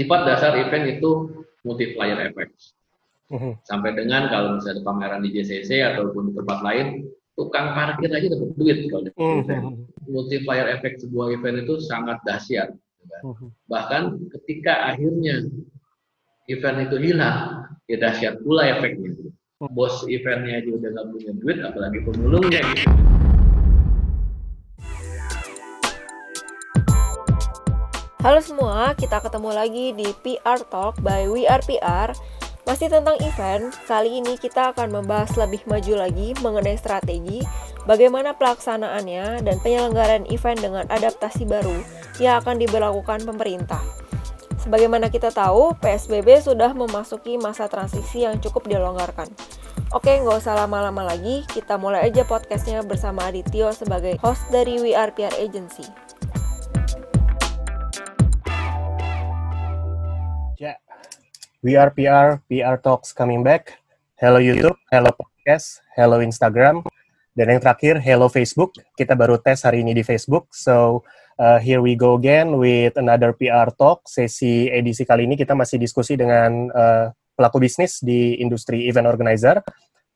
sifat dasar event itu multiplier effect. Uh-huh. Sampai dengan kalau misalnya ada pameran di JCC ataupun di tempat lain, tukang parkir aja dapat duit kalau di event. Multiplier effect sebuah event itu sangat dahsyat. Uh-huh. Bahkan ketika akhirnya event itu hilang, ya dahsyat pula efeknya. Bos eventnya aja udah nggak punya duit, apalagi pemulungnya gitu. Halo semua, kita ketemu lagi di PR Talk by We. Masih tentang event, kali ini kita akan membahas lebih maju lagi mengenai strategi, bagaimana pelaksanaannya, dan penyelenggaraan event dengan adaptasi baru yang akan diberlakukan pemerintah. Sebagaimana kita tahu, PSBB sudah memasuki masa transisi yang cukup dilonggarkan. Oke, nggak usah lama-lama lagi, kita mulai aja podcastnya bersama Adityo sebagai host dari We Are PR Agency. We are PR, PR Talks coming back. Hello YouTube, hello podcast, hello Instagram, dan yang terakhir hello Facebook. Kita baru tes hari ini di Facebook. So uh, here we go again with another PR Talk. Sesi edisi kali ini kita masih diskusi dengan uh, pelaku bisnis di industri event organizer.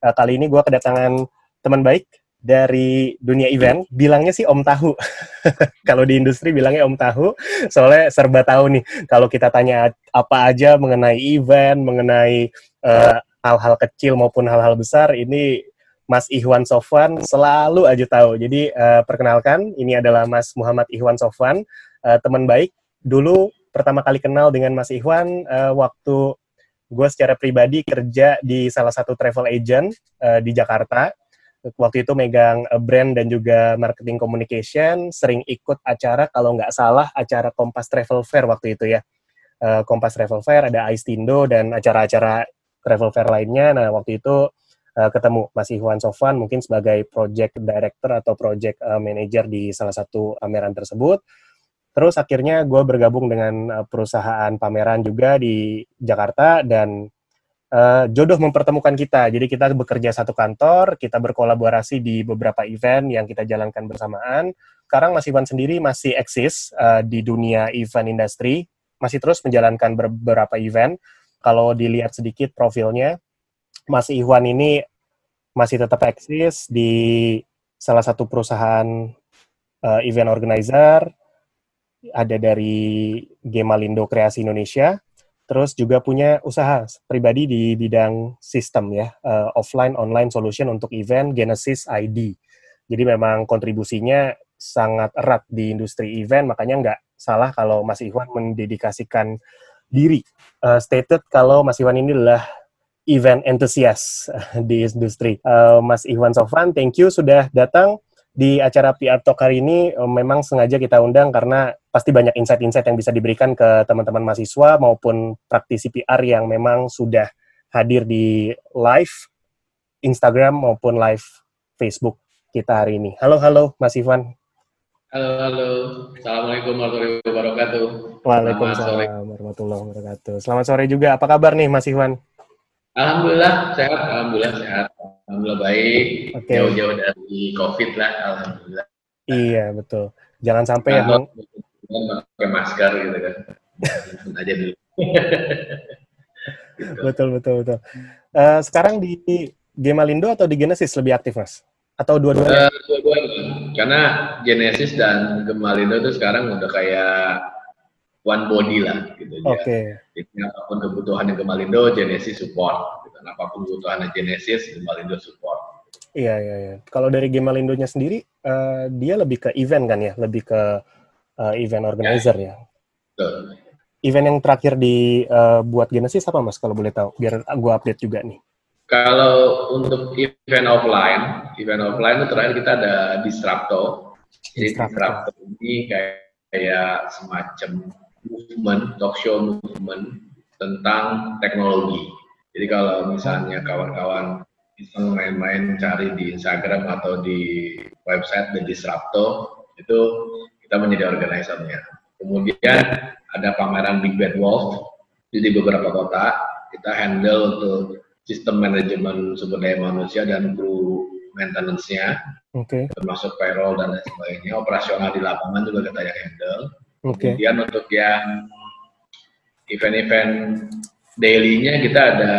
Uh, kali ini gue kedatangan teman baik dari dunia event bilangnya sih Om Tahu. kalau di industri bilangnya Om Tahu, soalnya serba tahu nih. Kalau kita tanya apa aja mengenai event, mengenai eh, hal-hal kecil maupun hal-hal besar, ini Mas Ikhwan Sofwan selalu aja tahu. Jadi uh, perkenalkan, ini adalah Mas Muhammad Ikhwan Sofwan, uh, teman baik. Dulu pertama kali kenal dengan Mas Ikhwan uh, waktu gue secara pribadi kerja di salah satu travel agent uh, di Jakarta waktu itu megang eh, brand dan juga marketing communication, sering ikut acara kalau nggak salah acara Kompas Travel Fair waktu itu ya. Uh, Kompas Travel Fair ada Aistindo dan acara-acara travel fair lainnya. Nah waktu itu uh, ketemu Mas Iwan Sofan mungkin sebagai project director atau project manager di salah satu pameran tersebut. Terus akhirnya gue bergabung dengan perusahaan pameran juga di Jakarta dan uh, jodoh mempertemukan kita. Jadi kita bekerja satu kantor, kita berkolaborasi di beberapa event yang kita jalankan bersamaan. Sekarang Mas Iwan sendiri masih eksis uh, di dunia event industri, masih terus menjalankan beberapa event. Kalau dilihat sedikit profilnya, Mas Iwan ini masih tetap eksis di salah satu perusahaan uh, event organizer, ada dari Gemalindo Kreasi Indonesia, terus juga punya usaha pribadi di bidang sistem ya, uh, offline online solution untuk event Genesis ID. Jadi memang kontribusinya sangat erat di industri event, makanya nggak salah kalau Mas Iwan mendedikasikan diri. Uh, stated kalau Mas Iwan ini adalah event enthusiast di industri. Uh, Mas Iwan Sofan, thank you sudah datang di acara PR Talk hari ini um, memang sengaja kita undang karena pasti banyak insight-insight yang bisa diberikan ke teman-teman mahasiswa maupun praktisi PR yang memang sudah hadir di live Instagram maupun live Facebook kita hari ini. Halo, halo Mas Ivan. Halo, halo. Assalamualaikum warahmatullahi wabarakatuh. Waalaikumsalam warahmatullahi wabarakatuh. Selamat sore juga. Apa kabar nih Mas Ivan? Alhamdulillah sehat, alhamdulillah sehat, alhamdulillah baik. Okay. Jauh-jauh dari COVID lah, alhamdulillah. Iya betul. Jangan sampai nah, ya. Pakai masker gitu kan. aja dulu. gitu. Betul betul betul. Uh, sekarang di Gemalindo atau di Genesis lebih aktif mas? Atau dua-duanya? Uh, dua-duanya. Karena Genesis dan Gemalindo itu sekarang udah kayak one body lah gitu Oke. Okay. Jadi apa pun kebutuhan yang Gemalindo, Genesis support. Gitu. Apa pun kebutuhan Genesis, Gemalindo support. Iya iya iya. Kalau dari Gemalindonya sendiri, uh, dia lebih ke event kan ya, lebih ke uh, event organizer ya. ya. Betul. Event yang terakhir di uh, buat Genesis apa mas kalau boleh tahu? Biar gua update juga nih. Kalau untuk event offline, event offline itu terakhir kita ada Disrupto. Jadi Disrupto ini kayak, kayak semacam movement, talk show movement tentang teknologi. Jadi kalau misalnya kawan-kawan bisa main-main cari di Instagram atau di website The Disrupto, itu kita menjadi organisernya. Kemudian ada pameran Big Bad Wolf di beberapa kota. Kita handle untuk sistem manajemen sumber daya manusia dan kru maintenance-nya, okay. termasuk payroll dan lain sebagainya. Operasional di lapangan juga kita yang handle. Okay. Kemudian untuk yang event-event daily-nya kita ada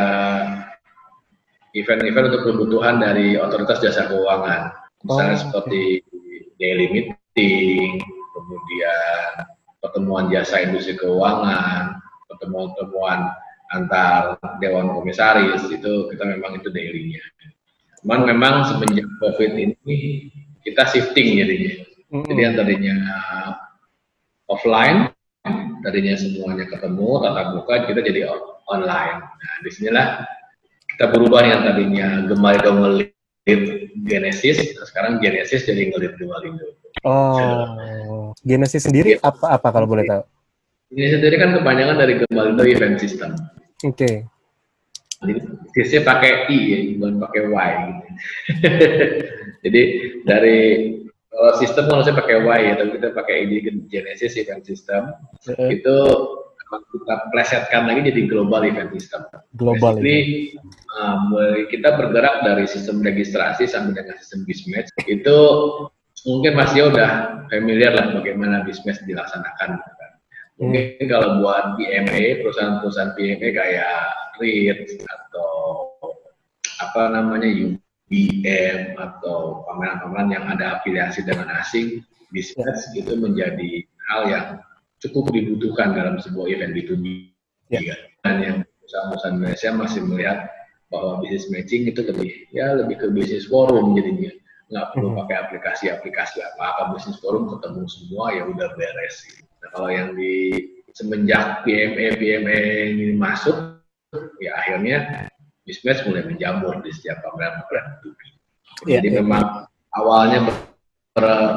event-event untuk kebutuhan dari otoritas jasa keuangan. Misalnya oh, seperti daily meeting, kemudian pertemuan jasa industri keuangan, pertemuan-pertemuan antar dewan komisaris itu kita memang itu daily-nya. Cuman memang semenjak COVID ini kita shifting jadinya. Mm -hmm. Jadi yang tadinya offline, tadinya semuanya ketemu tatap muka, kita jadi online. Nah, di sinilah kita berubah yang tadinya gemar dong ngelit Genesis, sekarang Genesis jadi ngelit Gemalindo. Oh, Genesis sendiri apa apa kalau boleh tahu? Genesis sendiri kan kepanjangan dari Gemalindo Event System. Oke. Okay. Jadi pakai I ya, bukan pakai Y. jadi dari kalau sistem kalau saya pakai Y ya, tapi kita pakai Genesis Event System. Uh -huh. Itu kita plesetkan lagi jadi global event system. Global. Jadi um, kita bergerak dari sistem registrasi sampai dengan sistem bismatch itu mungkin masih udah familiar lah bagaimana bismatch dilaksanakan. Mungkin hmm. kalau buat PMA perusahaan-perusahaan PMA kayak REIT atau apa namanya UBM atau pameran-pameran yang ada afiliasi dengan asing, bismatch yeah. itu menjadi hal yang cukup dibutuhkan dalam sebuah event B2B. Ya. Dan yang perusahaan-perusahaan Indonesia masih melihat bahwa bisnis matching itu lebih ya lebih ke bisnis forum jadinya nggak perlu hmm. pakai aplikasi-aplikasi apa-apa bisnis forum ketemu semua ya udah beres. Nah kalau yang di semenjak PME PME ini masuk ya akhirnya bisnis mulai menjamur di setiap B2B. Ya, Jadi ya. memang awalnya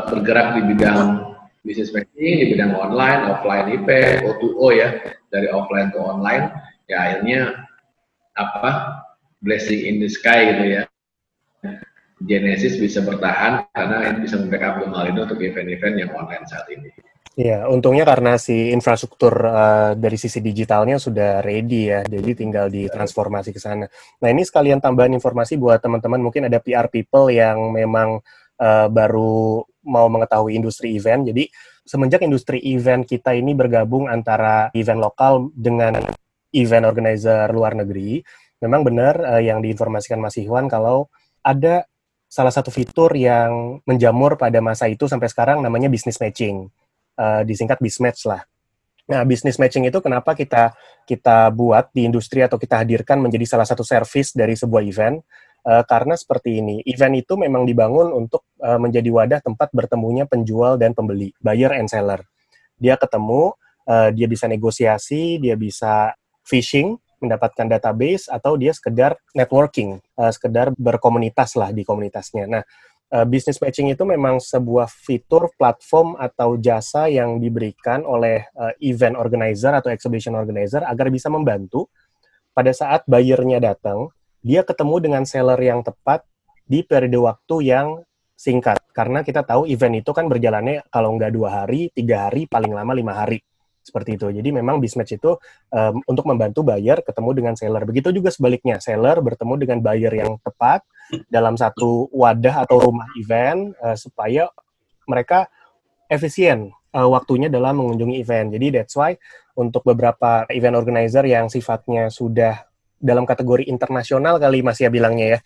bergerak di bidang bisnis matching di bidang online, offline IP, O2O ya, dari offline ke online, ya akhirnya apa blessing in the sky gitu ya. Genesis bisa bertahan karena ini bisa membackup hal ini untuk event-event yang online saat ini. Iya, untungnya karena si infrastruktur uh, dari sisi digitalnya sudah ready ya, jadi tinggal ditransformasi ke sana. Nah ini sekalian tambahan informasi buat teman-teman, mungkin ada PR people yang memang uh, baru mau mengetahui industri event. Jadi semenjak industri event kita ini bergabung antara event lokal dengan event organizer luar negeri, memang benar uh, yang diinformasikan Mas Iwan kalau ada salah satu fitur yang menjamur pada masa itu sampai sekarang namanya business matching, uh, disingkat Bismatch lah. Nah, business matching itu kenapa kita kita buat di industri atau kita hadirkan menjadi salah satu service dari sebuah event? Uh, karena seperti ini, event itu memang dibangun untuk uh, menjadi wadah tempat bertemunya penjual dan pembeli, buyer and seller. Dia ketemu, uh, dia bisa negosiasi, dia bisa phishing, mendapatkan database, atau dia sekedar networking, uh, sekedar berkomunitas lah di komunitasnya. Nah, uh, business matching itu memang sebuah fitur platform atau jasa yang diberikan oleh uh, event organizer atau exhibition organizer agar bisa membantu pada saat buyernya datang dia ketemu dengan seller yang tepat di periode waktu yang singkat. Karena kita tahu event itu kan berjalannya kalau nggak dua hari, tiga hari, paling lama lima hari. Seperti itu. Jadi memang bismatch itu um, untuk membantu buyer ketemu dengan seller. Begitu juga sebaliknya, seller bertemu dengan buyer yang tepat dalam satu wadah atau rumah event uh, supaya mereka efisien uh, waktunya dalam mengunjungi event. Jadi that's why untuk beberapa event organizer yang sifatnya sudah dalam kategori internasional kali Mas ya bilangnya ya.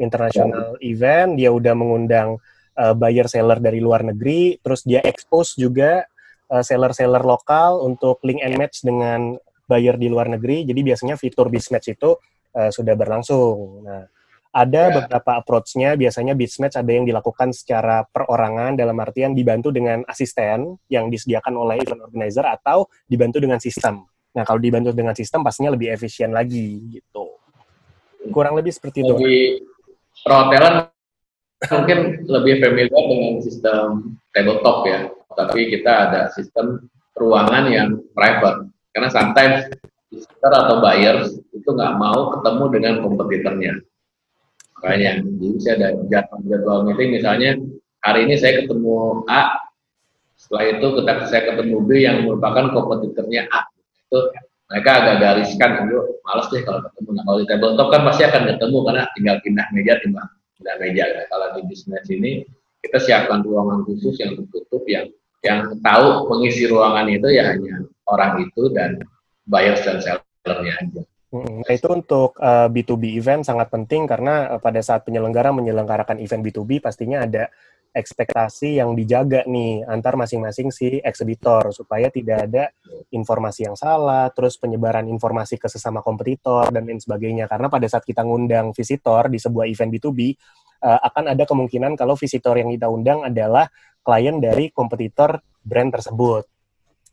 International oh. event, dia udah mengundang uh, buyer seller dari luar negeri, terus dia expose juga uh, seller-seller lokal untuk link and match dengan buyer di luar negeri. Jadi biasanya fitur Bizmatch itu uh, sudah berlangsung. Nah, ada yeah. beberapa approach-nya, biasanya Bizmatch ada yang dilakukan secara perorangan dalam artian dibantu dengan asisten yang disediakan oleh event organizer atau dibantu dengan sistem. Nah, kalau dibantu dengan sistem pastinya lebih efisien lagi gitu. Kurang lebih seperti itu. Di perhotelan mungkin lebih familiar dengan sistem tabletop ya, tapi kita ada sistem ruangan yang private. Karena sometimes visitor atau buyers itu nggak mau ketemu dengan kompetitornya. Makanya, jadi saya ada jadwal, jadwal meeting misalnya hari ini saya ketemu A, setelah itu kita saya ketemu B yang merupakan kompetitornya A itu mereka agak gariskan dulu males deh kalau ketemu. Nah kalau di tabletop kan pasti akan ketemu karena tinggal pindah meja tinggal pindah meja. Nah, kalau di bisnis ini kita siapkan ruangan khusus yang tertutup yang yang tahu mengisi ruangan itu ya hanya orang itu dan buyers dan sellernya aja. Nah, itu untuk uh, eh, B2B event sangat penting karena uh, pada saat penyelenggara menyelenggarakan event B2B pastinya ada ekspektasi yang dijaga nih antar masing-masing si eksibitor supaya tidak ada informasi yang salah, terus penyebaran informasi ke sesama kompetitor dan lain sebagainya. Karena pada saat kita ngundang visitor di sebuah event B2B, uh, akan ada kemungkinan kalau visitor yang kita undang adalah klien dari kompetitor brand tersebut.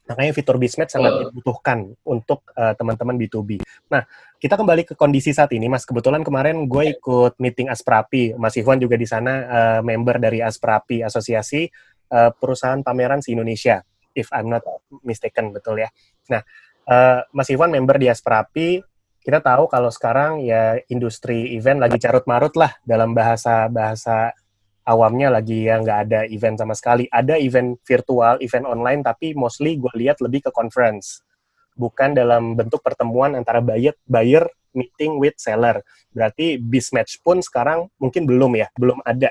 Makanya fitur Bismet sangat dibutuhkan untuk uh, teman-teman B2B. Nah, kita kembali ke kondisi saat ini, Mas. Kebetulan kemarin gue ikut meeting Asprapi. Mas Iwan juga di sana uh, member dari Asprapi, Asosiasi uh, Perusahaan Pameran di Indonesia, if I'm not mistaken, betul ya. Nah, uh, Mas Iwan member di Asprapi, kita tahu kalau sekarang ya industri event lagi carut marut lah dalam bahasa bahasa awamnya lagi ya nggak ada event sama sekali. Ada event virtual, event online, tapi mostly gue lihat lebih ke conference. Bukan dalam bentuk pertemuan antara buyer, buyer meeting with seller. Berarti Bizmatch pun sekarang mungkin belum ya, belum ada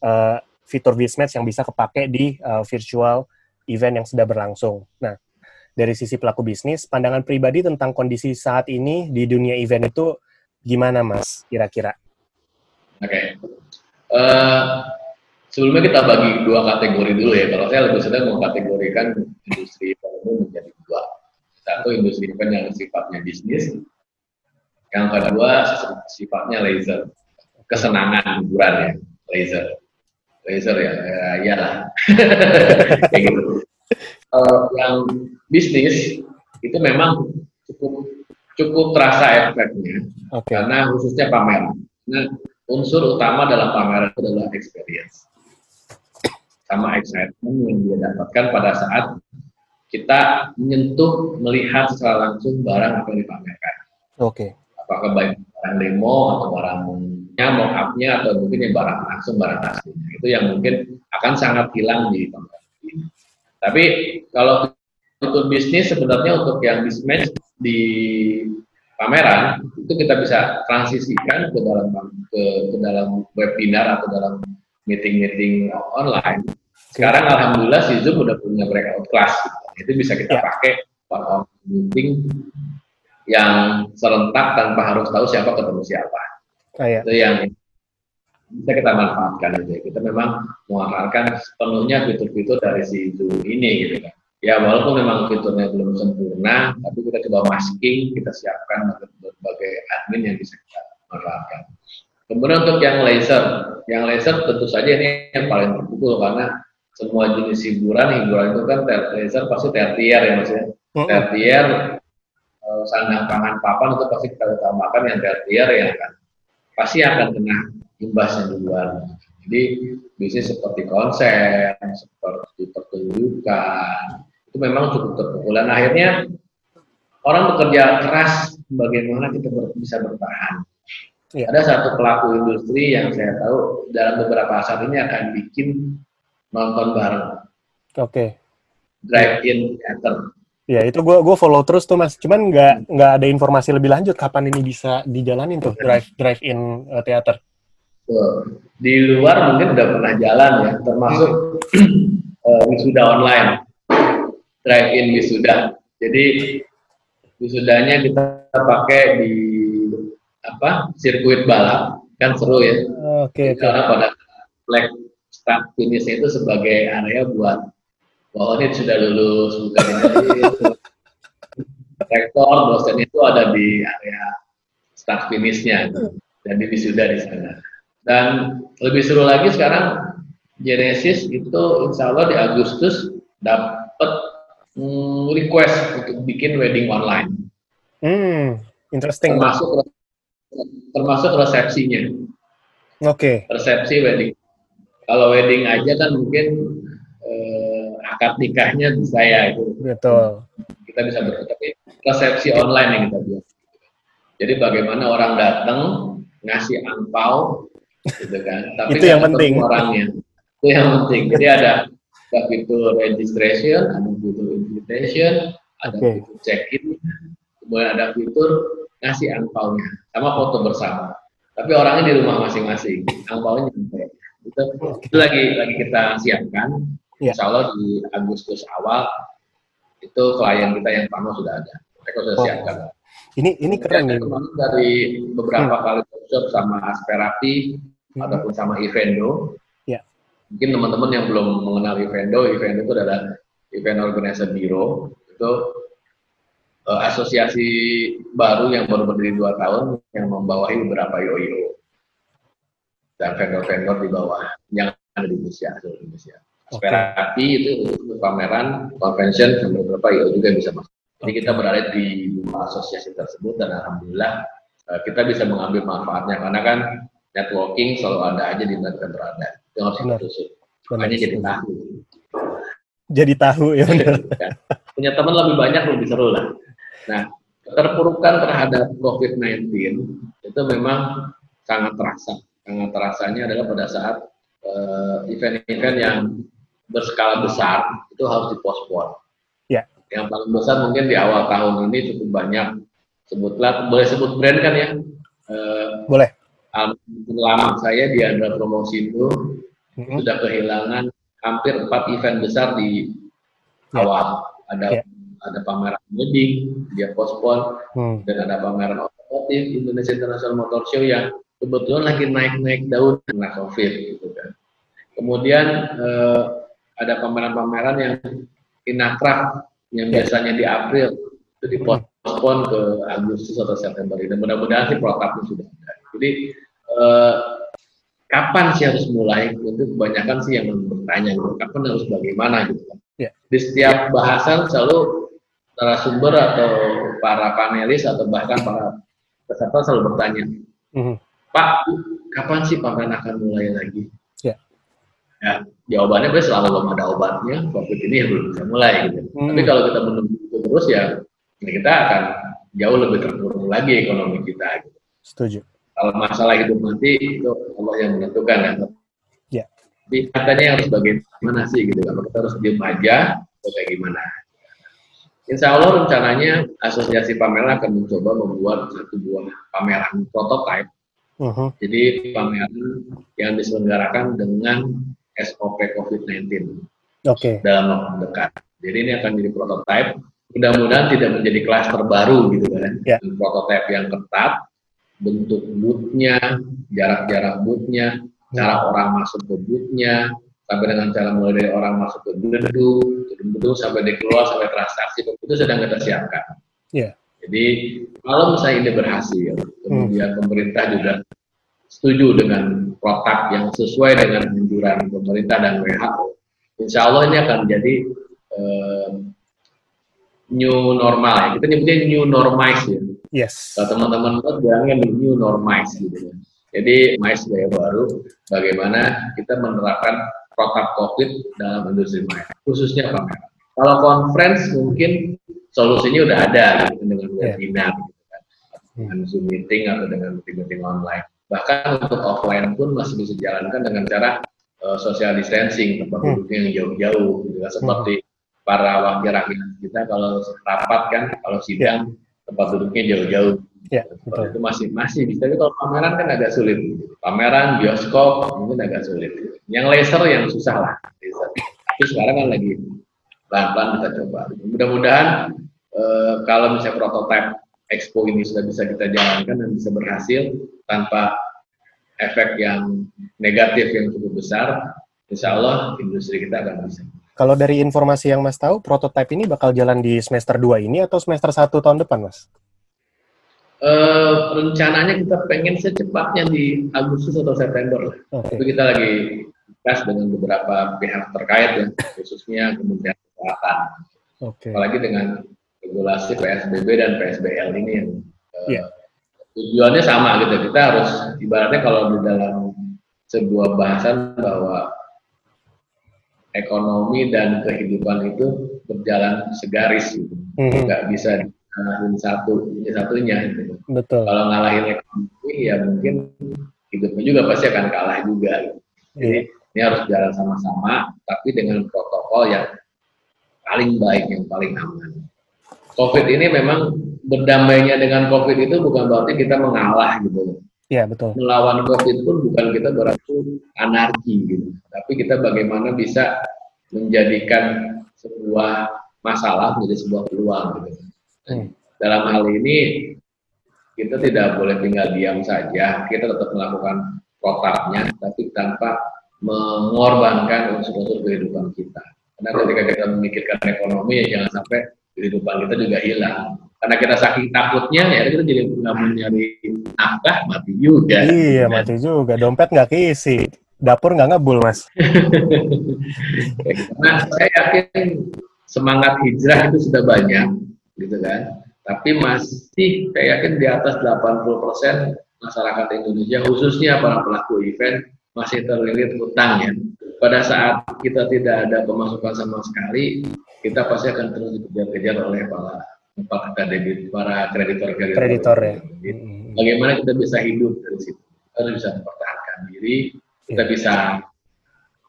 uh, fitur Bizmatch yang bisa kepake di uh, virtual event yang sudah berlangsung. Nah, dari sisi pelaku bisnis, pandangan pribadi tentang kondisi saat ini di dunia event itu gimana, Mas? Kira-kira? Oke, okay. Uh, sebelumnya kita bagi dua kategori dulu ya. Kalau saya lebih sedang mengkategorikan industri event menjadi dua. Satu industri event yang sifatnya bisnis, yang kedua sifatnya laser, kesenangan hiburan ya, laser, laser ya, ya iyalah, kayak gitu uh, yang bisnis itu memang cukup cukup terasa efeknya okay. karena khususnya pameran. Nah, unsur utama dalam pameran itu adalah experience sama excitement yang dia dapatkan pada saat kita menyentuh melihat secara langsung barang apa yang dipamerkan. Oke. Okay. Apakah baik barang demo atau barangnya mock up-nya atau mungkin yang barang langsung barang aslinya. Itu yang mungkin akan sangat hilang di pameran ini. Tapi kalau untuk bisnis sebenarnya untuk yang mismatch di pameran itu kita bisa transisikan ke dalam ke, ke dalam webinar atau dalam meeting-meeting online. Sekarang alhamdulillah si Zoom udah punya breakout class gitu. Itu bisa kita ya. pakai for meeting yang serentak tanpa harus tahu siapa ketemu siapa. Oh, ya. Itu yang bisa kita manfaatkan aja. Kita memang memanfaatkan sepenuhnya fitur-fitur dari si Zoom ini gitu kan. Ya walaupun memang fiturnya belum sempurna, tapi kita coba masking, kita siapkan berbagai admin yang bisa kita manfaatkan. Kemudian untuk yang laser, yang laser tentu saja ini yang paling terpukul karena semua jenis hiburan, hiburan itu kan ter laser pasti tertier ya maksudnya. Oh. Tertier, eh, sandang pangan papan itu pasti kita utamakan yang tertier ya kan. Pasti akan kena imbasnya luar. Jadi bisnis seperti konser, seperti pertunjukan, itu memang cukup terpukul. Dan akhirnya orang bekerja keras bagaimana kita ber, bisa bertahan. Ya. Ada satu pelaku industri yang saya tahu dalam beberapa saat ini akan bikin nonton bareng. Oke. Okay. Drive-in theater. Ya itu gue gue follow terus tuh mas. Cuman nggak nggak ada informasi lebih lanjut kapan ini bisa dijalanin tuh drive drive in uh, theater. Di luar mungkin udah pernah jalan ya, termasuk uh, wisuda online, drive-in wisuda. Jadi wisudanya kita pakai di apa sirkuit balap, kan seru ya. Oke. Okay, Karena pada flag start finishnya itu sebagai area buat bahwa ini sudah lulus, bukan ini. rektor, dosen itu ada di area start finishnya dan di wisuda di sana. Dan lebih seru lagi sekarang Genesis itu insya Allah di Agustus dapat hmm, request untuk bikin wedding online. Hmm, interesting. Termasuk termasuk resepsinya. Oke. Okay. Resepsi wedding. Kalau wedding aja kan mungkin eh, akad nikahnya bisa ya itu. Betul. Kita bisa tapi resepsi online yang kita buat. Jadi bagaimana orang datang ngasih angpau gitu kan. Tapi itu yang penting. Orangnya. Itu yang penting. Jadi ada ada fitur registration, ada fitur invitation, ada okay. fitur check-in, kemudian ada fitur ngasih angpaunya sama foto bersama. Tapi orangnya di rumah masing-masing, angpaunya nyampe. Itu, itu lagi lagi kita siapkan. Yeah. Insya Allah di Agustus awal itu klien kita yang pertama sudah ada. ekososial Oh. siapkan. Ini ini keren. Kemarin dari beberapa kali workshop sama Asperapi Hmm. ataupun sama Evendo. Ya. Mungkin teman-teman yang belum mengenal Evendo, Evendo itu adalah Event Organizer Bureau. Itu eh, asosiasi baru yang baru berdiri dua tahun yang membawahi beberapa IOIO dan vendor-vendor di bawah yang ada di Indonesia, seluruh Indonesia. Asperapi itu untuk pameran, convention, dan beberapa IO juga bisa masuk. Jadi kita berada di asosiasi tersebut dan alhamdulillah eh, kita bisa mengambil manfaatnya karena kan networking selalu ada aja di mana kita berada. Itu harus Benar. Benar, Makanya jadi tahu. Jadi tahu ya benar. Kan? Punya teman lebih banyak lebih seru lah. Nah, keterpurukan terhadap COVID-19 itu memang sangat terasa. Sangat terasanya adalah pada saat eh, event-event yang berskala besar itu harus dipospon. Ya. Yang paling besar mungkin di awal tahun ini cukup banyak. Sebutlah, boleh sebut brand kan ya? Eh, Boleh. almarhum lama saya di Andra Promosi itu Mm-mm. sudah kehilangan hampir empat event besar di Ya. awal. Ada Ya. ada pameran wedding, dia postpone, Hmm. dan ada pameran otomotif Indonesia International Motor Show yang kebetulan lagi naik-naik daun karena COVID gitu kan. Kemudian eh, ada pameran-pameran yang inakrab yang Ya. biasanya di April itu dipospon ke Agustus atau September ini. Mudah-mudahan sih protapnya sudah ada. Jadi eh, kapan sih harus mulai? Itu kebanyakan sih yang bertanya gitu. Kapan harus bagaimana gitu kan. Ya. Di setiap bahasan selalu narasumber atau para panelis atau bahkan para peserta selalu bertanya, Mhm. Pak, kapan sih pameran akan mulai lagi? Ya. Ya, jawabannya gue selalu belum ada obatnya, COVID ini ya belum bisa mulai gitu. Hmm. Tapi kalau kita menunggu itu terus ya, ya kita akan jauh lebih terpuruk lagi ekonomi kita. Gitu. Setuju. Kalau masalah hidup mati itu Allah yang menentukan ya. Ya. Tapi katanya harus bagaimana sih gitu? Kalau kita harus diem aja atau kayak gimana? Insya Allah rencananya asosiasi pameran akan mencoba membuat satu buah pameran prototype Mhm. jadi pameran yang diselenggarakan dengan SOP COVID-19 Oke. dalam waktu dekat. Jadi ini akan jadi prototipe. Mudah-mudahan tidak menjadi klaster baru gitu kan. Dan Prototipe yang ketat, bentuk bootnya, jarak-jarak bootnya, cara orang masuk ke bootnya, sampai dengan cara mulai dari orang masuk ke gedung, gedung-gedung sampai di keluar sampai transaksi itu sedang kita siapkan. Iya. Jadi kalau misalnya ini berhasil, kemudian pemerintah juga setuju dengan protap yang sesuai dengan anjuran pemerintah dan WHO, insya Allah ini akan menjadi eh, new normal ya. Kita nyebutnya new normalize ya. Yes. Kalau teman-teman buat bilangnya new normalize gitu ya. Jadi mais gaya baru, bagaimana kita menerapkan protap COVID dalam industri maya, khususnya pameran. Kalau conference mungkin solusinya udah ada gitu, dengan Ya. webinar, gitu kan. dengan Zoom meeting atau dengan meeting-meeting online. Bahkan untuk offline pun masih bisa dijalankan dengan cara eh, social distancing, tempat Hmm. duduknya yang jauh-jauh, gitu kan. seperti para wakil rakyat kita kalau rapat kan, kalau sidang tempat duduknya jauh-jauh. Ya, betul. itu masih masih bisa. Tapi kalau pameran kan agak sulit. Pameran, bioskop mungkin agak sulit. Yang laser yang susah lah. laser. Tapi sekarang kan lagi pelan-pelan kita coba. Mudah-mudahan eh, kalau misalnya prototipe expo ini sudah bisa kita jalankan dan bisa berhasil tanpa efek yang negatif yang cukup besar, insya Allah industri kita akan bisa. Kalau dari informasi yang Mas tahu, prototipe ini bakal jalan di semester 2 ini atau semester 1 tahun depan, Mas? Eh, rencananya kita pengen secepatnya di Agustus atau September lah. Oke. Tapi kita lagi tes dengan beberapa pihak terkait ya, khususnya Kementerian Kesehatan. Oke. Apalagi dengan regulasi PSBB dan PSBL ini yang eh, Iya. tujuannya sama gitu. Kita harus ibaratnya kalau di dalam sebuah bahasan bahwa ekonomi dan kehidupan itu berjalan segaris gitu. Nggak bisa ngalahin satu ini satunya gitu. Betul. Kalau ngalahin ekonomi ya mungkin hidupnya juga pasti akan kalah juga. Gitu. Jadi Iya. ini harus jalan sama-sama, tapi dengan protokol yang paling baik, yang paling aman. COVID ini memang berdamainya dengan COVID itu bukan berarti kita mengalah gitu. Iya, betul. Melawan COVID pun bukan kita berarti anarki gitu. Tapi kita bagaimana bisa menjadikan sebuah masalah menjadi sebuah peluang gitu. Hmm. dalam hal ini kita tidak boleh tinggal diam saja. Kita tetap melakukan protapnya, tapi tanpa mengorbankan unsur-unsur kehidupan kita. Karena ketika kita memikirkan ekonomi, ya jangan sampai kehidupan kita juga hilang. Karena kita saking takutnya, ya kita jadi nggak mau nyari nafkah, mati juga. Iya, mati juga. Dompet nggak keisi. Dapur nggak ngebul, Mas. Karena saya yakin semangat hijrah itu sudah banyak, gitu kan. Tapi masih saya yakin di atas 80% masyarakat Indonesia, khususnya para pelaku event, masih terlilit hutang ya. Pada saat kita tidak ada pemasukan sama sekali, kita pasti akan terus dikejar-kejar oleh para para debit, para kreditor-kreditor. Kreditor ya. Bagaimana kita bisa hidup dari situ? Kita bisa mempertahankan diri, kita yeah. bisa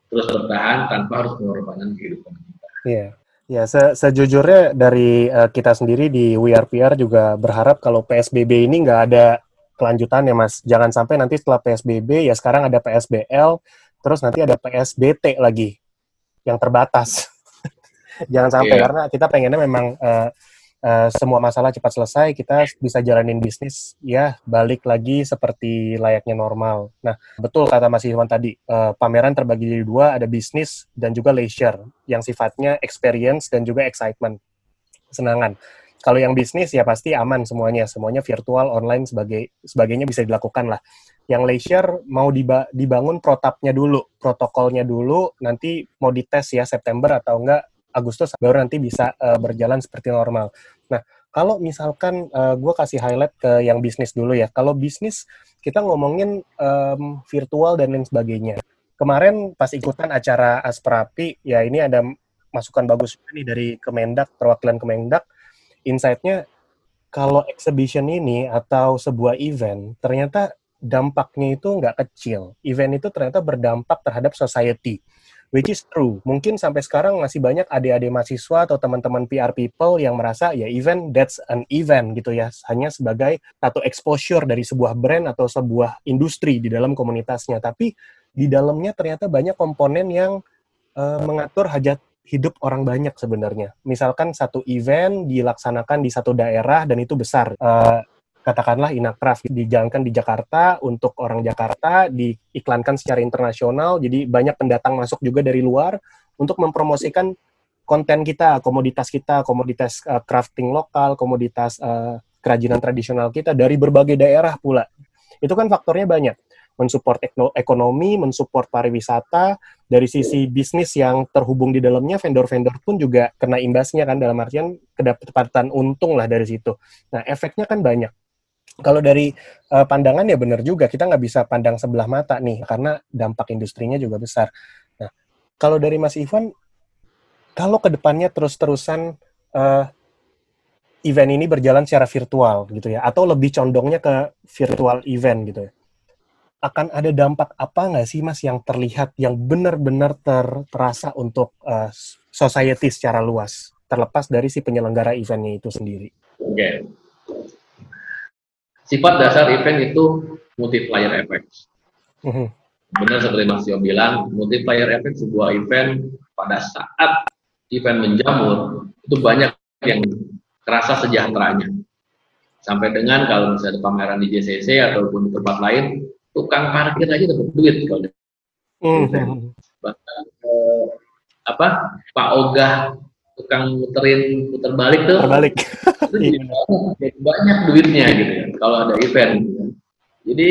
terus bertahan tanpa harus mengorbankan kehidupan kita. Iya. Ya, se sejujurnya dari uh, kita sendiri di WRPR juga berharap kalau PSBB ini nggak ada kelanjutannya, Mas. Jangan sampai nanti setelah PSBB, ya sekarang ada PSBL, terus nanti ada PSBT lagi, yang terbatas. Jangan sampai, yeah. karena kita pengennya memang uh, uh, semua masalah cepat selesai, kita bisa jalanin bisnis ya balik lagi seperti layaknya normal. Nah, betul kata Mas Iwan tadi, uh, pameran terbagi jadi dua, ada bisnis dan juga leisure, yang sifatnya experience dan juga excitement, kesenangan. Kalau yang bisnis ya pasti aman semuanya, semuanya virtual, online sebagai sebagainya bisa dilakukan lah. Yang leisure mau diba dibangun protapnya dulu, protokolnya dulu, nanti mau dites ya September atau enggak Agustus baru nanti bisa uh, berjalan seperti normal. Nah, kalau misalkan uh, gue kasih highlight ke yang bisnis dulu ya. Kalau bisnis kita ngomongin um, virtual dan lain sebagainya. Kemarin pas ikutan acara Asprapi, ya ini ada masukan bagus nih dari Kemendak, perwakilan Kemendak. Insight-nya kalau exhibition ini atau sebuah event, ternyata dampaknya itu nggak kecil. Event itu ternyata berdampak terhadap society which is true. Mungkin sampai sekarang masih banyak adik-adik mahasiswa atau teman-teman PR people yang merasa ya event that's an event gitu ya, hanya sebagai satu exposure dari sebuah brand atau sebuah industri di dalam komunitasnya. Tapi di dalamnya ternyata banyak komponen yang uh, mengatur hajat hidup orang banyak sebenarnya. Misalkan satu event dilaksanakan di satu daerah dan itu besar. Uh, katakanlah Inakraf dijalankan di Jakarta untuk orang Jakarta, diiklankan secara internasional, jadi banyak pendatang masuk juga dari luar untuk mempromosikan konten kita, komoditas kita, komoditas uh, crafting lokal, komoditas uh, kerajinan tradisional kita dari berbagai daerah pula. Itu kan faktornya banyak. Mensupport ekonomi, mensupport pariwisata, dari sisi bisnis yang terhubung di dalamnya, vendor-vendor pun juga kena imbasnya kan, dalam artian kedapatan untung lah dari situ. Nah, efeknya kan banyak kalau dari uh, pandangan ya benar juga kita nggak bisa pandang sebelah mata nih karena dampak industrinya juga besar. Nah, kalau dari Mas Ivan, kalau ke depannya terus-terusan uh, event ini berjalan secara virtual gitu ya, atau lebih condongnya ke virtual event gitu ya, akan ada dampak apa nggak sih Mas yang terlihat yang benar-benar ter terasa untuk uh, society secara luas, terlepas dari si penyelenggara eventnya itu sendiri? Oke. Okay sifat dasar event itu multiplier effect. Uh-huh. Benar seperti Mas Yo bilang, multiplier effect sebuah event pada saat event menjamur itu banyak yang terasa sejahteranya. Sampai dengan kalau misalnya pameran di JCC ataupun di tempat lain, tukang parkir aja dapat duit kalau. Bahkan eh, apa Pak Ogah tukang muterin puter balik tuh balik itu jadi, jadi banyak duitnya gitu kan kalau ada event gitu kan. jadi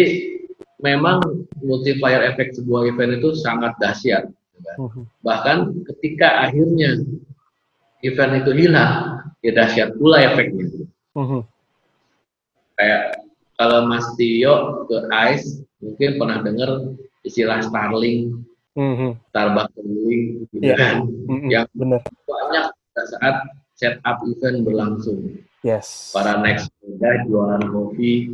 memang multiplier efek sebuah event itu sangat dahsyat gitu kan. bahkan ketika akhirnya event itu hilang ya dahsyat pula efeknya uh-huh. kayak kalau Mas Tio ke ICE mungkin pernah dengar istilah Starling mm-hmm. Starbucks Brewing gitu yeah. kan mm-hmm. yang Bener. banyak pada saat setup event berlangsung. Yes. Para next sepeda jualan kopi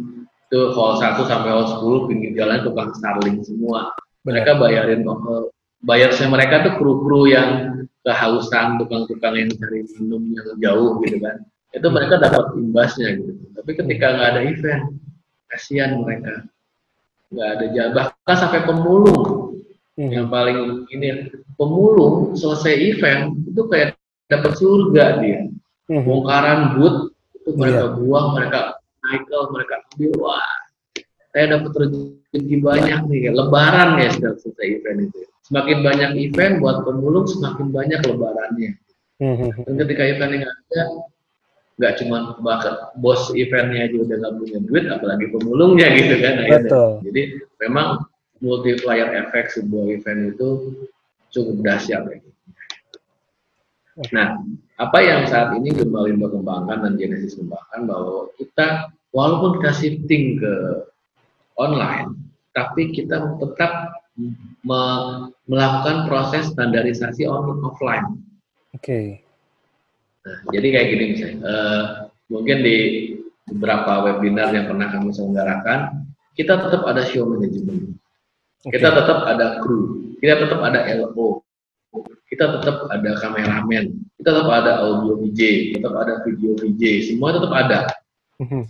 itu hall 1 sampai hall 10 pinggir jalan tukang Starling semua. Mereka bayarin uh, bayarnya mereka tuh kru-kru yang kehausan tukang-tukang yang cari minum yang jauh gitu kan. Itu mereka dapat imbasnya gitu. Tapi ketika nggak ada event, kasihan mereka. Nggak ada jabah, bahkan sampai pemulung hmm. yang paling ini pemulung selesai event itu kayak dapat surga dia hmm. bongkaran but itu mereka yeah. buang mereka Michael mereka ambil wah saya dapat rezeki banyak nih lebaran ya sudah selesai event itu semakin banyak event buat pemulung semakin banyak lebarannya hmm. dan ketika event yang ada nggak cuma bahkan bos eventnya aja udah nggak punya duit apalagi pemulungnya gitu kan Betul. jadi memang multiplier efek sebuah event itu cukup dahsyat ya. Nah, apa yang saat ini Gemalindo kembangkan dan Genesis kembangkan bahwa kita walaupun kita shifting ke online, tapi kita tetap me melakukan proses standarisasi on offline. Oke. Okay. Nah, jadi kayak gini misalnya, uh, mungkin di beberapa webinar yang pernah kami selenggarakan, kita tetap ada show management, okay. kita tetap ada kru, kita tetap ada LO, kita tetap ada kameramen, kita tetap ada audio VJ, tetap ada video VJ, semua tetap ada. Mhm.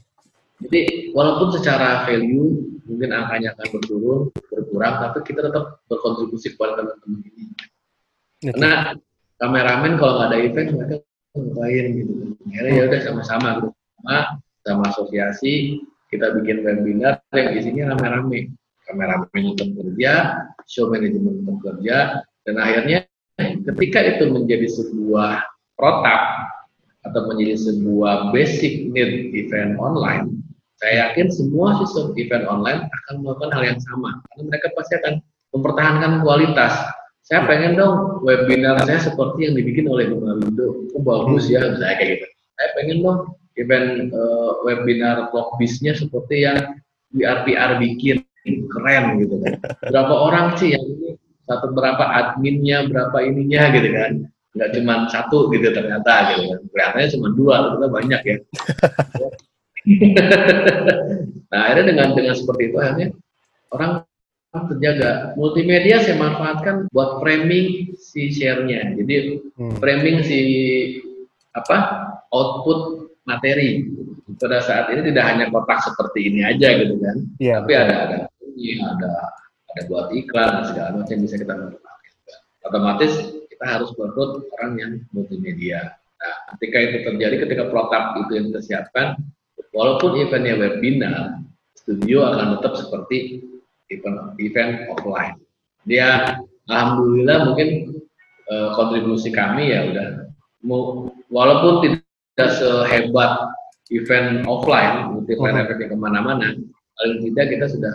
Jadi walaupun secara value mungkin angkanya akan berturun, berkurang, tapi kita tetap berkontribusi kepada teman-teman ini. Karena kameramen kalau nggak ada event mereka ngapain gitu. Akhirnya ya udah sama-sama gitu, sama sama asosiasi kita bikin webinar yang isinya rame-rame. Kameramen tetap kerja, show management tetap kerja, dan akhirnya ketika itu menjadi sebuah protap atau menjadi sebuah basic need event online, saya yakin semua sistem event online akan melakukan hal yang sama. Karena mereka pasti akan mempertahankan kualitas. Saya pengen dong webinar saya seperti yang dibikin oleh Bung Windo. Oh bagus ya, saya kayak gitu. Saya pengen dong event uh, webinar blog bisnya seperti yang WRPR bikin keren gitu kan. Berapa orang sih yang ini satu berapa adminnya berapa ininya gitu kan. Nggak cuma satu gitu ternyata gitu kan. Kelihatannya cuma dua ternyata banyak ya. Nah akhirnya dengan dengan seperti itu akhirnya orang terjaga. Multimedia saya manfaatkan buat framing si share-nya. Jadi hmm. framing si apa output materi. Pada saat ini tidak hanya kotak seperti ini aja gitu kan. Yeah, tapi betul. ada ada ini ada ada buat iklan dan segala macam bisa kita manfaatkan. Otomatis kita harus berikut orang yang multimedia. Nah, ketika itu terjadi, ketika protap itu yang kita siapkan, walaupun eventnya webinar, studio akan tetap seperti event event offline. Dia, alhamdulillah mungkin e, kontribusi kami ya udah, walaupun tidak sehebat event offline, event oh. efeknya ke mana-mana, paling tidak kita sudah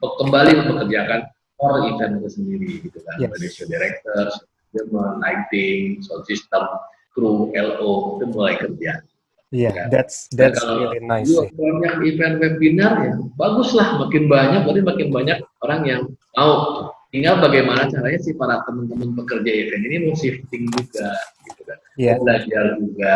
kembali mempekerjakan core event itu sendiri gitu kan yes. dari show director, lighting, sound system, kru, LO itu mulai kerja. Iya, yeah, kan? that's that's kalau really nice. Kalau banyak event webinar ya baguslah, makin banyak berarti makin banyak orang yang mau. Tinggal bagaimana caranya sih para teman-teman pekerja event ini mau shifting juga, gitu kan, yeah. belajar juga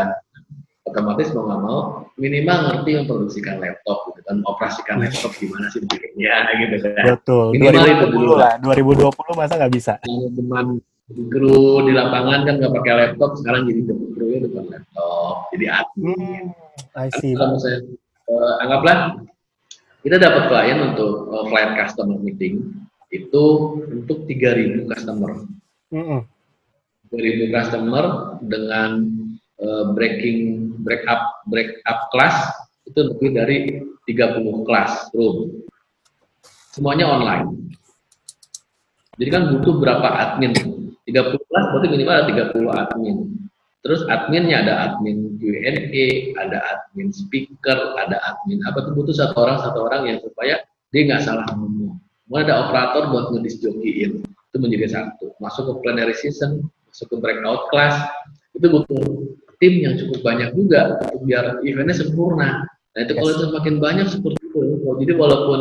otomatis mau nggak mau minimal ngerti memproduksikan laptop gitu kan operasikan hmm. laptop gimana sih bikinnya. Gitu kan. Betul. Minimal 2020 itu dulu. lah 2020 masa nggak bisa? Cuman kru di lapangan kan nggak pakai laptop sekarang jadi kru ya depan laptop jadi admin. Hmm, I see. kalau saya uh, anggaplah kita dapat klien untuk uh, client customer meeting itu untuk 3000 customer. Mm -hmm. 3000 customer dengan uh, breaking break up break up kelas itu lebih dari 30 kelas room. Semuanya online. Jadi kan butuh berapa admin? 30 kelas berarti minimal ada 30 admin. Terus adminnya ada admin Q&A, ada admin speaker, ada admin apa itu butuh satu orang satu orang yang supaya dia nggak salah ngomong. Mau ada operator buat ngedisjokiin itu menjadi satu. Masuk ke plenary season, masuk ke breakout class itu butuh tim yang cukup banyak juga biar eventnya sempurna. Nah itu yes. kalau semakin banyak seperti itu, jadi walaupun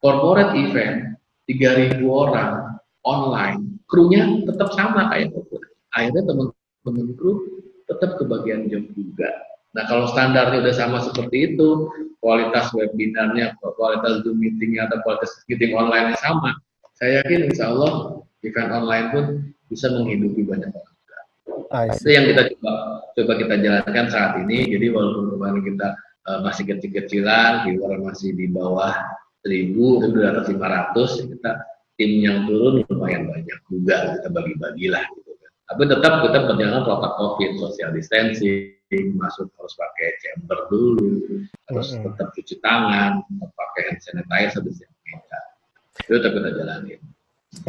corporate event 3.000 orang online, krunya tetap sama kayak itu. Akhirnya teman-teman kru tetap kebagian job juga. Nah kalau standarnya udah sama seperti itu, kualitas webinarnya, kualitas Zoom meetingnya atau kualitas meeting online sama, saya yakin insya Allah event online pun bisa menghidupi banyak orang. Itu yang kita coba coba kita jalankan saat ini. Jadi walaupun kemarin kita uh, masih kecil-kecilan, di luar masih di bawah 1000, 2500, kita tim yang turun lumayan banyak juga kita bagi-bagilah gitu kan. Tapi tetap kita berjalan protokol COVID, social distancing, masuk harus pakai chamber dulu, terus mm -hmm. tetap cuci tangan, pakai hand sanitizer di Itu tetap kita jalanin.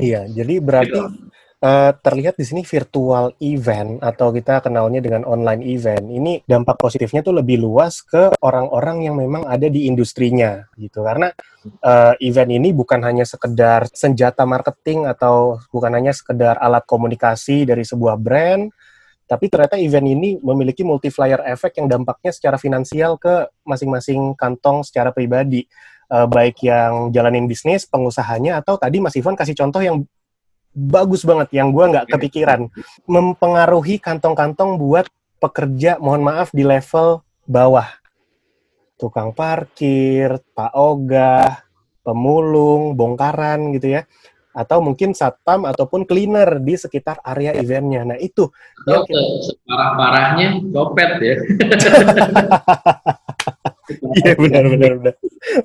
Iya, jadi berarti gitu. Uh, terlihat di sini virtual event atau kita kenalnya dengan online event. Ini dampak positifnya tuh lebih luas ke orang-orang yang memang ada di industrinya gitu. Karena uh, event ini bukan hanya sekedar senjata marketing atau bukan hanya sekedar alat komunikasi dari sebuah brand, tapi ternyata event ini memiliki multiplier effect yang dampaknya secara finansial ke masing-masing kantong secara pribadi uh, baik yang jalanin bisnis, pengusahanya, atau tadi Mas Ivan kasih contoh yang bagus banget, yang gue nggak kepikiran, mempengaruhi kantong-kantong buat pekerja, mohon maaf, di level bawah. Tukang parkir, Pak Oga, pemulung, bongkaran gitu ya. Atau mungkin satpam ataupun cleaner di sekitar area eventnya. Nah itu. Yang kita... Separah-parahnya copet ya. Iya benar benar benar.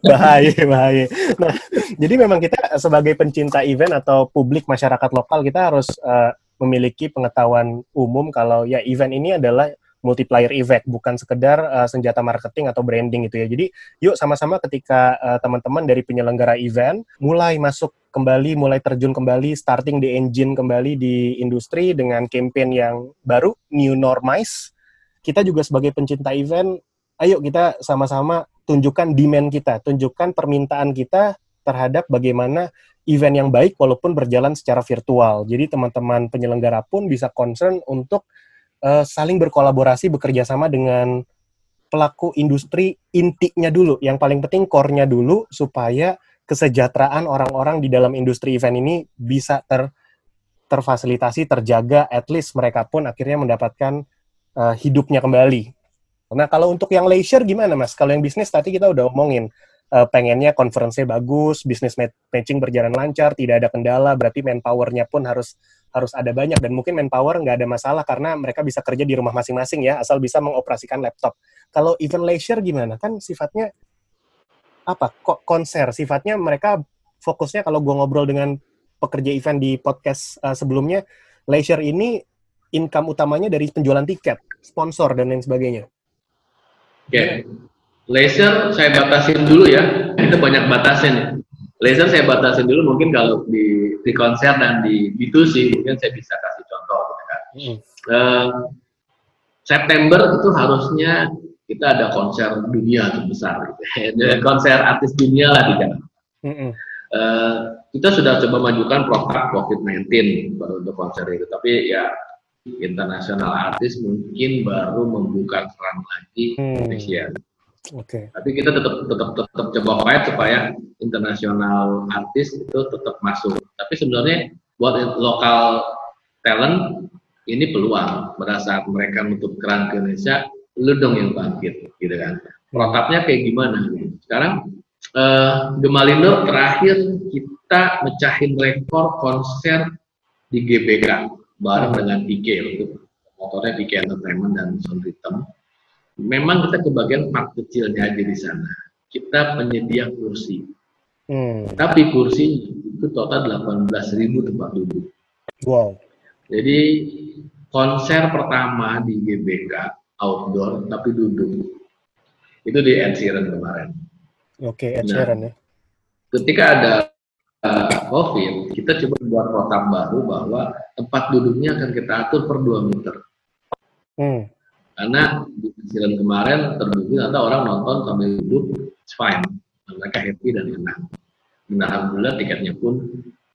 Bahaya bahaya. Nah, jadi memang kita sebagai pencinta event atau publik masyarakat lokal kita harus uh, memiliki pengetahuan umum kalau ya event ini adalah multiplier effect bukan sekedar uh, senjata marketing atau branding gitu ya. Jadi yuk sama-sama ketika uh, teman-teman dari penyelenggara event mulai masuk kembali, mulai terjun kembali, starting the engine kembali di industri dengan campaign yang baru, new normize. Kita juga sebagai pencinta event ayo kita sama-sama tunjukkan demand kita, tunjukkan permintaan kita terhadap bagaimana event yang baik walaupun berjalan secara virtual. Jadi teman-teman penyelenggara pun bisa concern untuk uh, saling berkolaborasi bekerja sama dengan pelaku industri intinya dulu. Yang paling penting core-nya dulu supaya kesejahteraan orang-orang di dalam industri event ini bisa ter terfasilitasi, terjaga, at least mereka pun akhirnya mendapatkan uh, hidupnya kembali Nah, kalau untuk yang leisure gimana, Mas? Kalau yang bisnis tadi kita udah omongin, uh, pengennya konferensinya bagus, bisnis matching berjalan lancar, tidak ada kendala, berarti manpower-nya pun harus harus ada banyak dan mungkin manpower nggak ada masalah karena mereka bisa kerja di rumah masing-masing ya, asal bisa mengoperasikan laptop. Kalau event leisure gimana? Kan sifatnya apa? Kok konser? Sifatnya mereka fokusnya kalau gue ngobrol dengan pekerja event di podcast uh, sebelumnya, leisure ini income utamanya dari penjualan tiket, sponsor dan lain sebagainya. Oke, okay. laser saya batasin dulu ya. Kita banyak batasin. Laser saya batasin dulu mungkin kalau di di konser dan di B2C mungkin saya bisa kasih contoh gitu kan. Hmm. Uh, September itu harusnya kita ada konser dunia terbesar gitu. konser artis dunia lah di Jakarta. Hmm. Uh, kita sudah coba majukan produk COVID-19 baru untuk konser itu, tapi ya internasional artis mungkin baru membuka keran lagi hmm. Indonesia. Oke. Okay. Tapi kita tetap tetap tetap coba fight supaya internasional artis itu tetap masuk. Tapi sebenarnya buat lokal talent ini peluang pada saat mereka menutup keran ke Indonesia, lu dong yang bangkit, gitu kan. Protapnya kayak gimana? Sekarang uh, Gemalindo terakhir kita mecahin rekor konser di GBK bareng dengan itu motornya PK Entertainment dan Sound Rhythm. Memang kita kebagian part kecilnya aja di sana. Kita penyedia kursi. Hmm. Tapi kursi itu total 18.000 tempat duduk. Wow. Jadi konser pertama di GBK outdoor tapi duduk. Itu di Ed Sheeran kemarin. Oke, okay, Ed Sheeran nah, ya. Ketika ada COVID, kita coba buat protap baru bahwa tempat duduknya akan kita atur per 2 meter. Hmm. Karena di kecilan kemarin terbukti ada orang nonton sambil duduk, it's fine. Mereka happy dan enak. Dan alhamdulillah tiketnya pun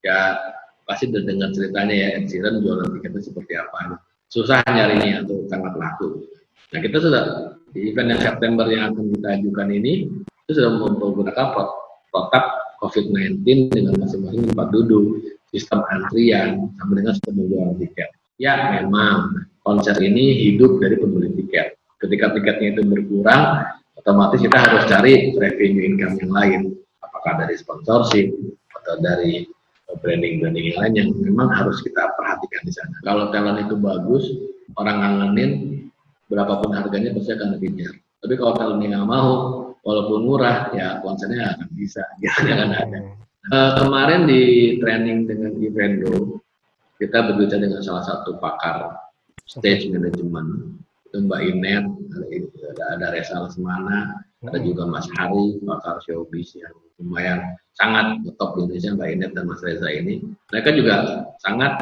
ya pasti udah dengar ceritanya ya Ed Sheeran jualan tiketnya seperti apa. Susah nyarinya atau sangat laku. Nah kita sudah di event yang September yang akan kita ajukan ini itu sudah menggunakan protap COVID-19 dengan masing-masing tempat duduk, sistem antrian, sampai dengan sistem menjual tiket. Ya, memang konser ini hidup dari pembeli tiket. Ketika tiketnya itu berkurang, otomatis kita harus cari revenue income yang lain. Apakah dari sponsorship atau dari branding-branding yang lain yang memang harus kita perhatikan di sana. Kalau talent itu bagus, orang ngangenin, berapapun harganya pasti akan lebih Tapi kalau talentnya nggak mau, walaupun murah ya konsernya akan bisa jangan ada uh, kemarin di training dengan Evendo kita berbicara dengan salah satu pakar stage management itu Mbak Inet, ada, ada Resa Lesmana, ada juga Mas Hari, pakar showbiz yang lumayan sangat top di Indonesia Mbak Inet dan Mas Reza ini. Mereka juga sangat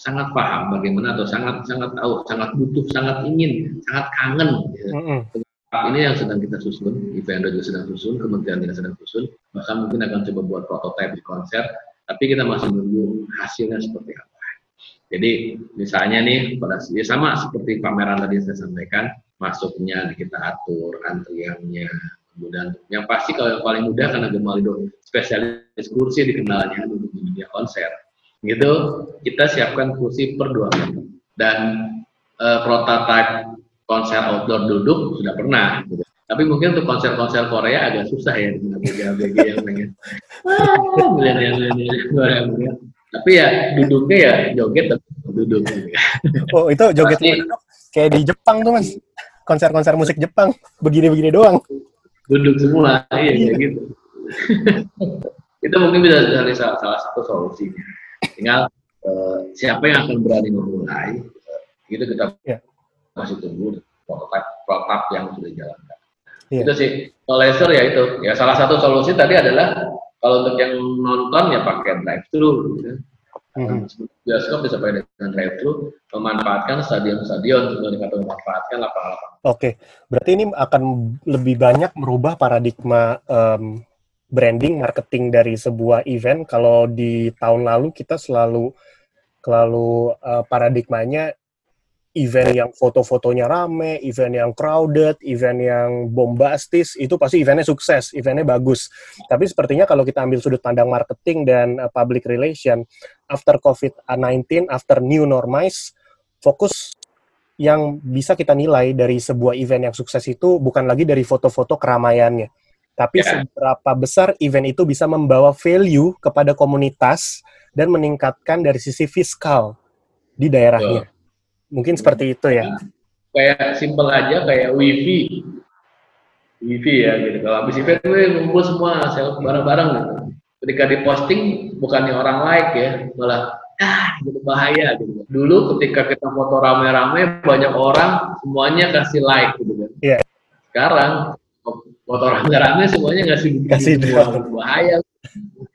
sangat paham bagaimana atau sangat sangat tahu, sangat butuh, sangat ingin, sangat kangen. Ya. Mm -hmm. Ini yang sedang kita susun, event juga sedang susun, kementerian kita sedang susun, bahkan mungkin akan coba buat prototipe di konser, tapi kita masih menunggu hasilnya seperti apa. Jadi misalnya nih pada ya sama seperti pameran tadi saya sampaikan, masuknya kita atur antriannya, kemudian yang pasti kalau yang paling mudah karena Gemalido spesialis kursi dikenalnya untuk media konser, gitu kita siapkan kursi per dua dan e, prototipe konser outdoor duduk sudah pernah. Gitu. Tapi mungkin untuk konser-konser Korea agak susah ya dengan yang pengen. Ah, tapi ya duduknya ya joget tapi duduk oh itu joget Pasti, kayak di Jepang tuh mas konser-konser musik Jepang begini-begini doang duduk semua iya kayak gitu itu mungkin bisa dari salah, salah satu solusinya tinggal uh, siapa yang akan berani memulai uh, itu kita yeah. Masih tunggu prototipe prototipe yang sudah dijalankan yeah. itu sih laser ya itu ya salah satu solusi tadi adalah kalau untuk yang nonton ya pakai drive thru gitu. Hmm. Bioskop bisa pakai dengan drive thru, memanfaatkan stadion-stadion, dengan memanfaatkan lapangan-lapangan. Oke, okay. berarti ini akan lebih banyak merubah paradigma um, branding, marketing dari sebuah event. Kalau di tahun lalu kita selalu selalu uh, paradigmanya event yang foto-fotonya rame, event yang crowded, event yang bombastis, itu pasti eventnya sukses, eventnya bagus. Tapi sepertinya kalau kita ambil sudut pandang marketing dan uh, public relation, after COVID-19, after new normalize, fokus yang bisa kita nilai dari sebuah event yang sukses itu bukan lagi dari foto-foto keramaiannya, tapi yeah. seberapa besar event itu bisa membawa value kepada komunitas dan meningkatkan dari sisi fiskal di daerahnya. Yeah Mungkin seperti itu ya. Kayak simple aja kayak wifi. Wifi ya gitu. Kalau habis event gue ngumpul semua selfie bareng-bareng gitu. Ketika diposting bukannya orang like ya, malah ah gitu bahaya gitu. Dulu ketika kita foto rame-rame banyak orang semuanya kasih like gitu kan. Iya. Yeah. Sekarang foto rame-rame semuanya ngasih kasih bahaya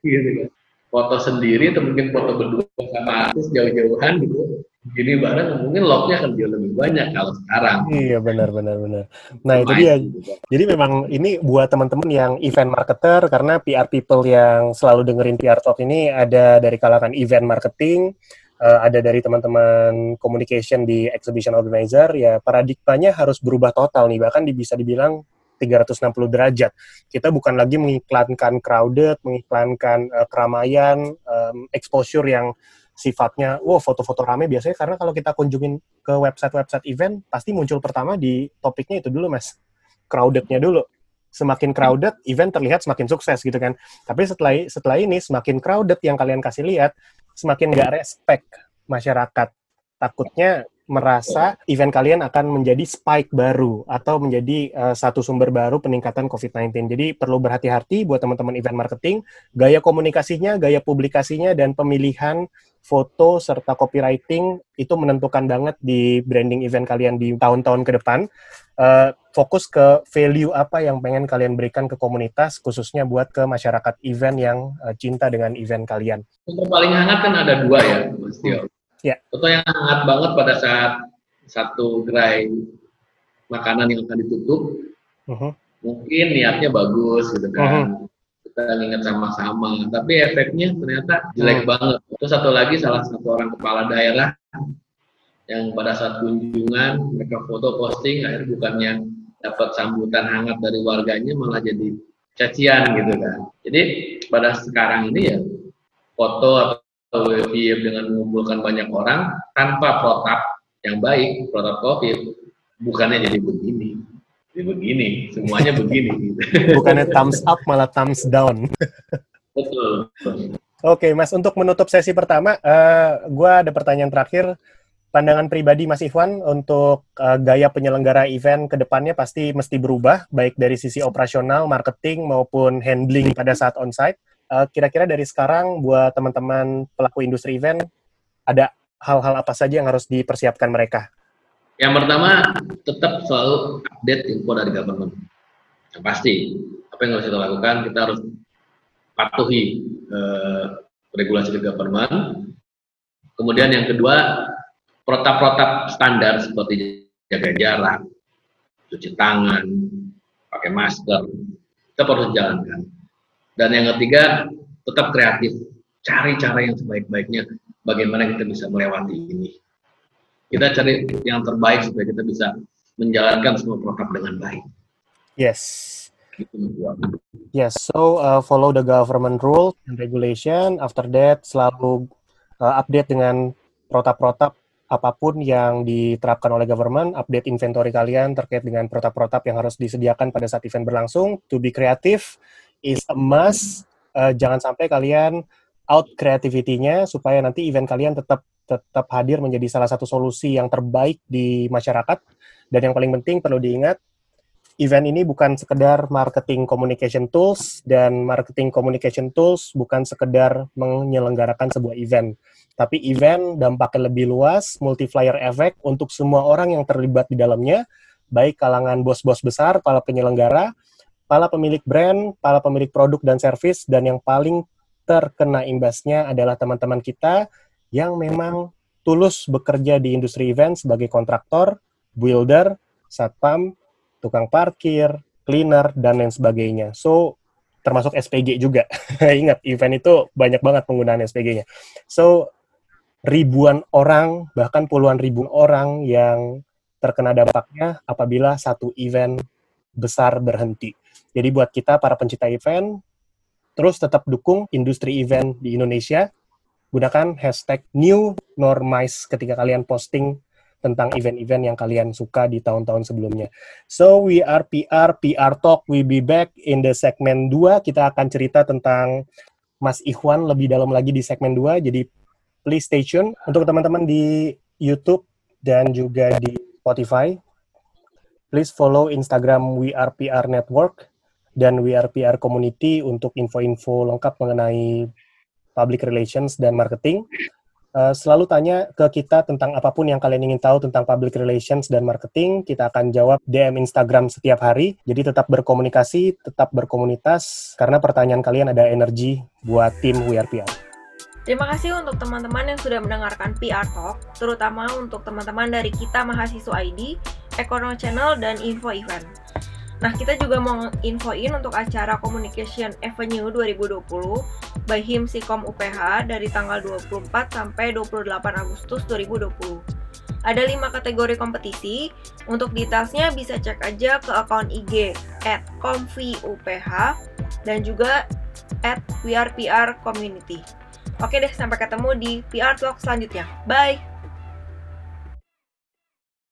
gitu kan. Foto sendiri atau mungkin foto berdua sama artis jauh-jauhan gitu gini bareng mungkin lognya akan jauh lebih banyak kalau sekarang. Iya benar benar benar. Nah itu dia. Jadi memang ini buat teman-teman yang event marketer karena PR people yang selalu dengerin PR talk ini ada dari kalangan event marketing, uh, ada dari teman-teman communication di exhibition organizer. Ya paradigmanya harus berubah total nih. Bahkan bisa dibilang 360 derajat. Kita bukan lagi mengiklankan crowded, mengiklankan uh, keramaian, um, exposure yang sifatnya, wow foto-foto rame biasanya karena kalau kita kunjungin ke website-website event, pasti muncul pertama di topiknya itu dulu mas, crowdednya dulu. Semakin crowded, event terlihat semakin sukses gitu kan. Tapi setelah setelah ini semakin crowded yang kalian kasih lihat, semakin nggak respect masyarakat. Takutnya merasa event kalian akan menjadi spike baru atau menjadi uh, satu sumber baru peningkatan COVID-19. Jadi perlu berhati-hati buat teman-teman event marketing, gaya komunikasinya, gaya publikasinya, dan pemilihan foto serta copywriting itu menentukan banget di branding event kalian di tahun-tahun ke depan. Uh, fokus ke value apa yang pengen kalian berikan ke komunitas, khususnya buat ke masyarakat event yang uh, cinta dengan event kalian. Untuk paling hangat kan ada dua ya, Mas Tio. Ya. Foto yang hangat banget pada saat satu gerai makanan yang akan ditutup, uh -huh. mungkin niatnya bagus gitu kan. Uh -huh. Kita ingat sama-sama, tapi efeknya ternyata jelek -huh. banget. Terus satu lagi salah satu orang kepala daerah yang pada saat kunjungan mereka foto posting akhirnya bukannya dapat sambutan hangat dari warganya malah jadi cacian gitu kan. Jadi pada sekarang ini ya foto atau WFIF dengan mengumpulkan banyak orang tanpa protap yang baik, protap COVID, bukannya jadi begini. Jadi begini, semuanya begini. Bukannya thumbs up, malah thumbs down. Betul. Oke, Mas, untuk menutup sesi pertama, uh, eh, gue ada pertanyaan terakhir. Pandangan pribadi Mas Ivan untuk uh, gaya penyelenggara event ke depannya pasti mesti berubah, baik dari sisi operasional, marketing, maupun handling pada saat onsite uh, kira-kira dari sekarang buat teman-teman pelaku industri event ada hal-hal apa saja yang harus dipersiapkan mereka? Yang pertama, tetap selalu update info dari government. Yang pasti, apa yang harus kita lakukan, kita harus patuhi eh, regulasi dari government. Kemudian yang kedua, protap-protap standar seperti jaga jarak, cuci tangan, pakai masker, kita harus jalankan. Dan yang ketiga, tetap kreatif, cari cara yang sebaik-baiknya bagaimana kita bisa melewati ini. Kita cari yang terbaik supaya kita bisa menjalankan semua protap dengan baik. Yes. Yes, so uh, follow the government rule and regulation. After that, selalu uh, update dengan protap-protap apa pun yang diterapkan oleh government, update inventory kalian terkait dengan protap-protap yang harus disediakan pada saat event berlangsung. To be creative is a must. Uh, jangan sampai kalian out creativity-nya supaya nanti event kalian tetap tetap hadir menjadi salah satu solusi yang terbaik di masyarakat. Dan yang paling penting perlu diingat, event ini bukan sekedar marketing communication tools dan marketing communication tools bukan sekedar menyelenggarakan sebuah event. Tapi event dampaknya lebih luas, multiplier effect untuk semua orang yang terlibat di dalamnya, baik kalangan bos-bos besar, para penyelenggara, para pemilik brand, para pemilik produk dan service, dan yang paling terkena imbasnya adalah teman-teman kita yang memang tulus bekerja di industri event sebagai kontraktor, builder, satpam, tukang parkir, cleaner, dan lain sebagainya. So, termasuk SPG juga. Ingat, event itu banyak banget penggunaan SPG-nya. So, ribuan orang, bahkan puluhan ribu orang yang terkena dampaknya apabila satu event besar berhenti. Jadi buat kita para pencinta event, terus tetap dukung industri event di Indonesia. Gunakan hashtag new normize ketika kalian posting tentang event-event yang kalian suka di tahun-tahun sebelumnya. So, we are PR, PR Talk, we be back in the segmen 2. Kita akan cerita tentang Mas Ikhwan lebih dalam lagi di segmen 2. Jadi, please stay tune. Untuk teman-teman di YouTube dan juga di Spotify, please follow Instagram We Are PR Network dan We Are PR Community untuk info-info lengkap mengenai public relations dan marketing. Uh, selalu tanya ke kita tentang apa pun yang kalian ingin tahu tentang public relations dan marketing. Kita akan jawab DM Instagram setiap hari. Jadi tetap berkomunikasi, tetap berkomunitas, karena pertanyaan kalian ada energi buat tim We Are PR. Terima kasih untuk teman-teman yang sudah mendengarkan PR Talk, terutama untuk teman-teman dari kita mahasiswa ID, Ekono Channel, dan Info Event. Nah, kita juga mau infoin untuk acara Communication Avenue 2020 by Himsikom UPH dari tanggal 24 sampai 28 Agustus 2020. Ada 5 kategori kompetisi. Untuk detailsnya bisa cek aja ke akun IG at UPH dan juga at Community. Oke deh, sampai ketemu di PR Talk selanjutnya. Bye!